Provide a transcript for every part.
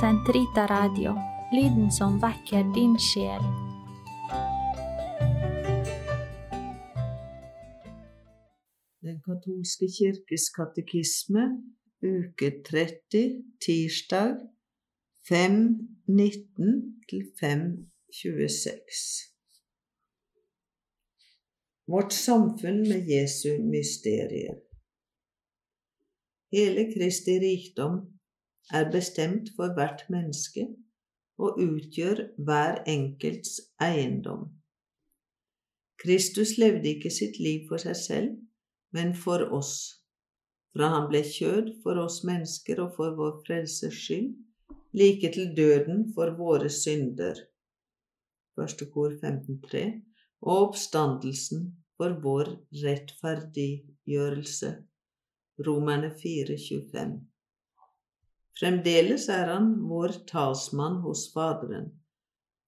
Sentrita Radio, lyden som vekker din sjel. Den katolske kirkes katekisme, uke 30, tirsdag 5.19 til 5.26. Vårt samfunn med Jesu mysterier. Hele Kristi rikdom er bestemt for hvert menneske og utgjør hver enkelts eiendom. Kristus levde ikke sitt liv for seg selv, men for oss, fra han ble kjød for oss mennesker og for vår frelses skyld, like til døden for våre synder. Første kor 15.3 og oppstandelsen for vår rettferdiggjørelse. Romerne 4.25. Fremdeles er han vår talsmann hos Faderen,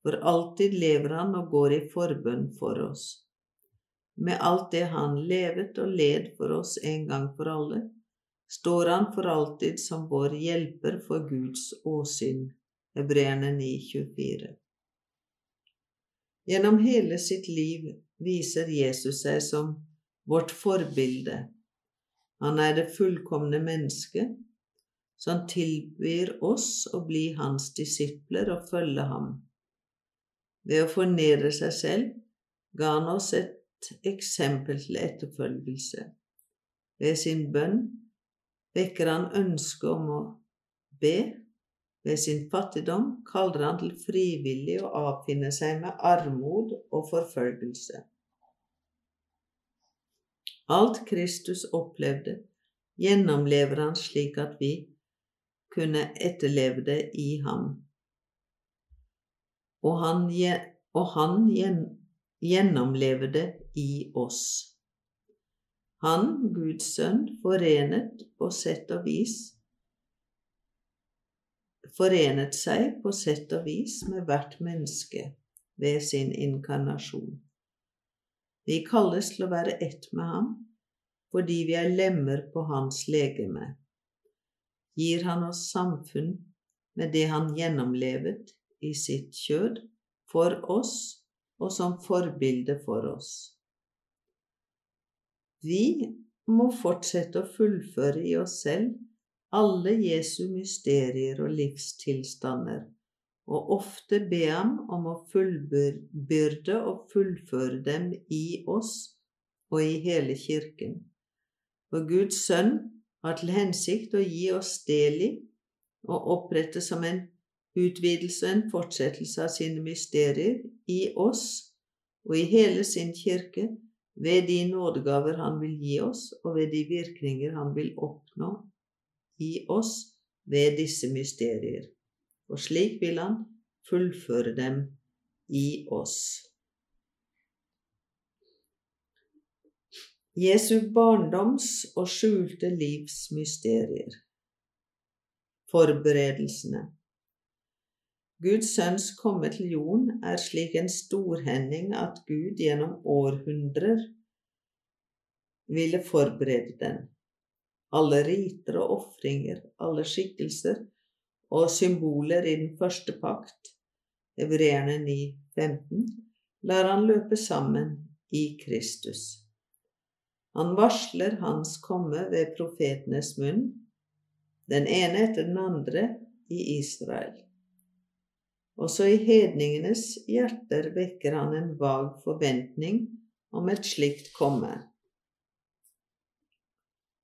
for alltid lever han og går i forbønn for oss. Med alt det han levet og led for oss en gang for alle, står han for alltid som vår hjelper for Guds åsyn. Hebreerne 9,24. Gjennom hele sitt liv viser Jesus seg som vårt forbilde. Han er det fullkomne mennesket, som tilbyr oss å bli hans disipler og følge ham. Ved å fornedre seg selv ga han oss et eksempel til etterfølgelse. Ved sin bønn vekker han ønsket om å be. Ved sin fattigdom kaller han til frivillig å avfinne seg med armod og forfølgelse. Alt Kristus opplevde, gjennomlever han slik at vi kunne etterleve det i ham. Og han, og han gjennomleve det i oss. Han, Guds sønn, forenet på sett og vis forenet seg på sett og vis med hvert menneske ved sin inkarnasjon. Vi kalles til å være ett med ham fordi vi er lemmer på hans legeme. Gir han oss samfunn med det han gjennomlevet i sitt kjød, for oss og som forbilde for oss. Vi må fortsette å fullføre i oss selv alle Jesu mysterier og livstilstander, og ofte be ham om å fullbyrde og fullføre dem i oss og i hele Kirken. For Guds sønn har til hensikt å gi oss del i og opprette som en utvidelse og en fortsettelse av sine mysterier i oss og i hele sin kirke ved de nådegaver han vil gi oss, og ved de virkninger han vil oppnå i oss ved disse mysterier. Og slik vil han fullføre dem i oss. Jesu barndoms og skjulte livs mysterier. Forberedelsene. Guds sønns komme til jorden er slik en storhending at Gud gjennom århundrer ville forberede den. Alle riter og ofringer, alle skikkelser og symboler i den første pakt, hebreerne 9,15, lar han løpe sammen i Kristus. Han varsler hans komme ved profetenes munn, den ene etter den andre i Israel. Også i hedningenes hjerter vekker han en vag forventning om et slikt komme.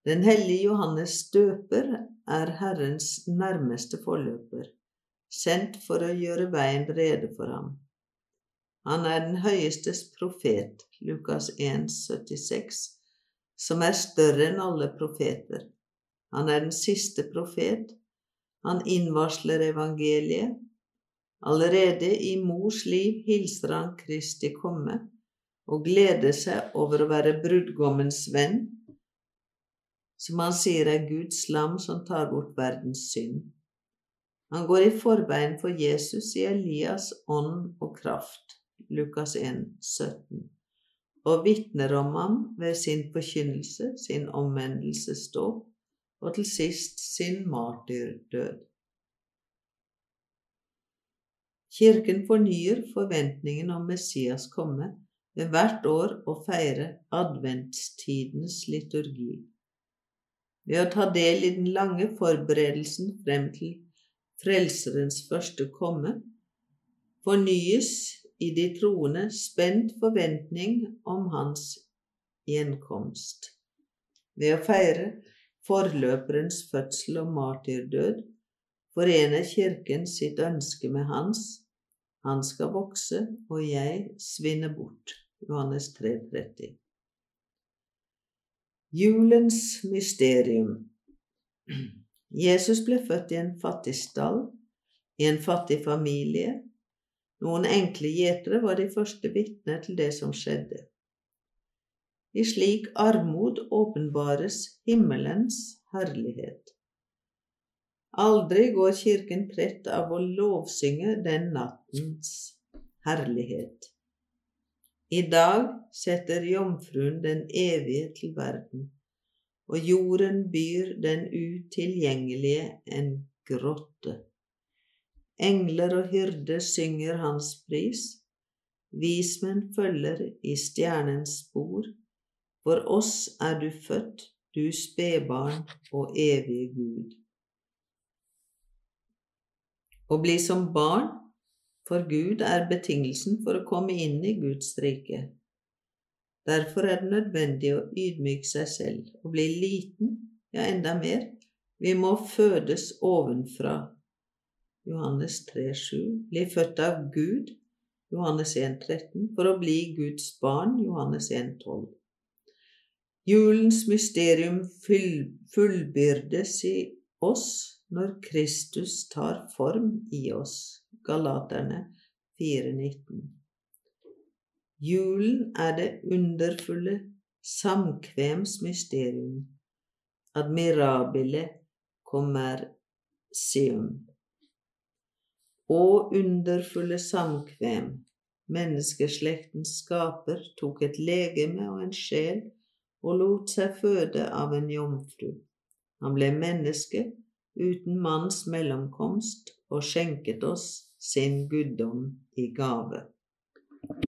Den hellige Johannes døper er Herrens nærmeste forløper, sendt for å gjøre veien rede for ham. Han er den høyestes profet, Lukas 1, 76, som er større enn alle profeter. Han er den siste profet. Han innvarsler evangeliet. Allerede i mors liv hilser han Kristi komme og gleder seg over å være brudgommens venn som han sier er Guds lam som tar bort verdens synd. Han går i forveien for Jesus i Elias ånd og kraft, Lukas 1, 17, og vitner om ham ved sin forkynnelse, sin omvendelsesdåp og til sist sin martyrdød. Kirken fornyer forventningen om Messias komme ved hvert år å feire adventstidens liturgi. Ved å ta del i den lange forberedelsen frem til Frelserens første komme, fornyes i de troende spent forventning om hans gjenkomst. Ved å feire forløperens fødsel og martyrdød forener Kirken sitt ønske med hans. Han skal vokse, og jeg svinne bort. Johannes 3, 30. Julens mysterium Jesus ble født i en fattig stall, i en fattig familie. Noen enkle gjetere var de første vitner til det som skjedde. I slik armod åpenbares himmelens herlighet. Aldri går Kirken trett av å lovsynge den nattens herlighet. I dag setter Jomfruen den evige til verden, og jorden byr den utilgjengelige en grotte. Engler og hyrder synger hans pris, vismenn følger i stjernens spor for oss er du født, du spedbarn og evige Gud. Å bli som barn for Gud er betingelsen for å komme inn i Guds rike. Derfor er det nødvendig å ydmyke seg selv og bli liten, ja, enda mer. Vi må fødes ovenfra. Johannes 3,7. blir født av Gud. Johannes 1,13. For å bli Guds barn. Johannes 1,12. Julens mysterium fullbyrdes i oss når Kristus tar form i oss. Galaterne 4,19. Julen er det underfulle samkvems mysterium, admirabile commercium. Og underfulle samkvem, menneskeslektens skaper tok et legeme og en sjel og lot seg føde av en jomfru. Han ble menneske uten manns mellomkomst og skjenket oss sin guddom i gave.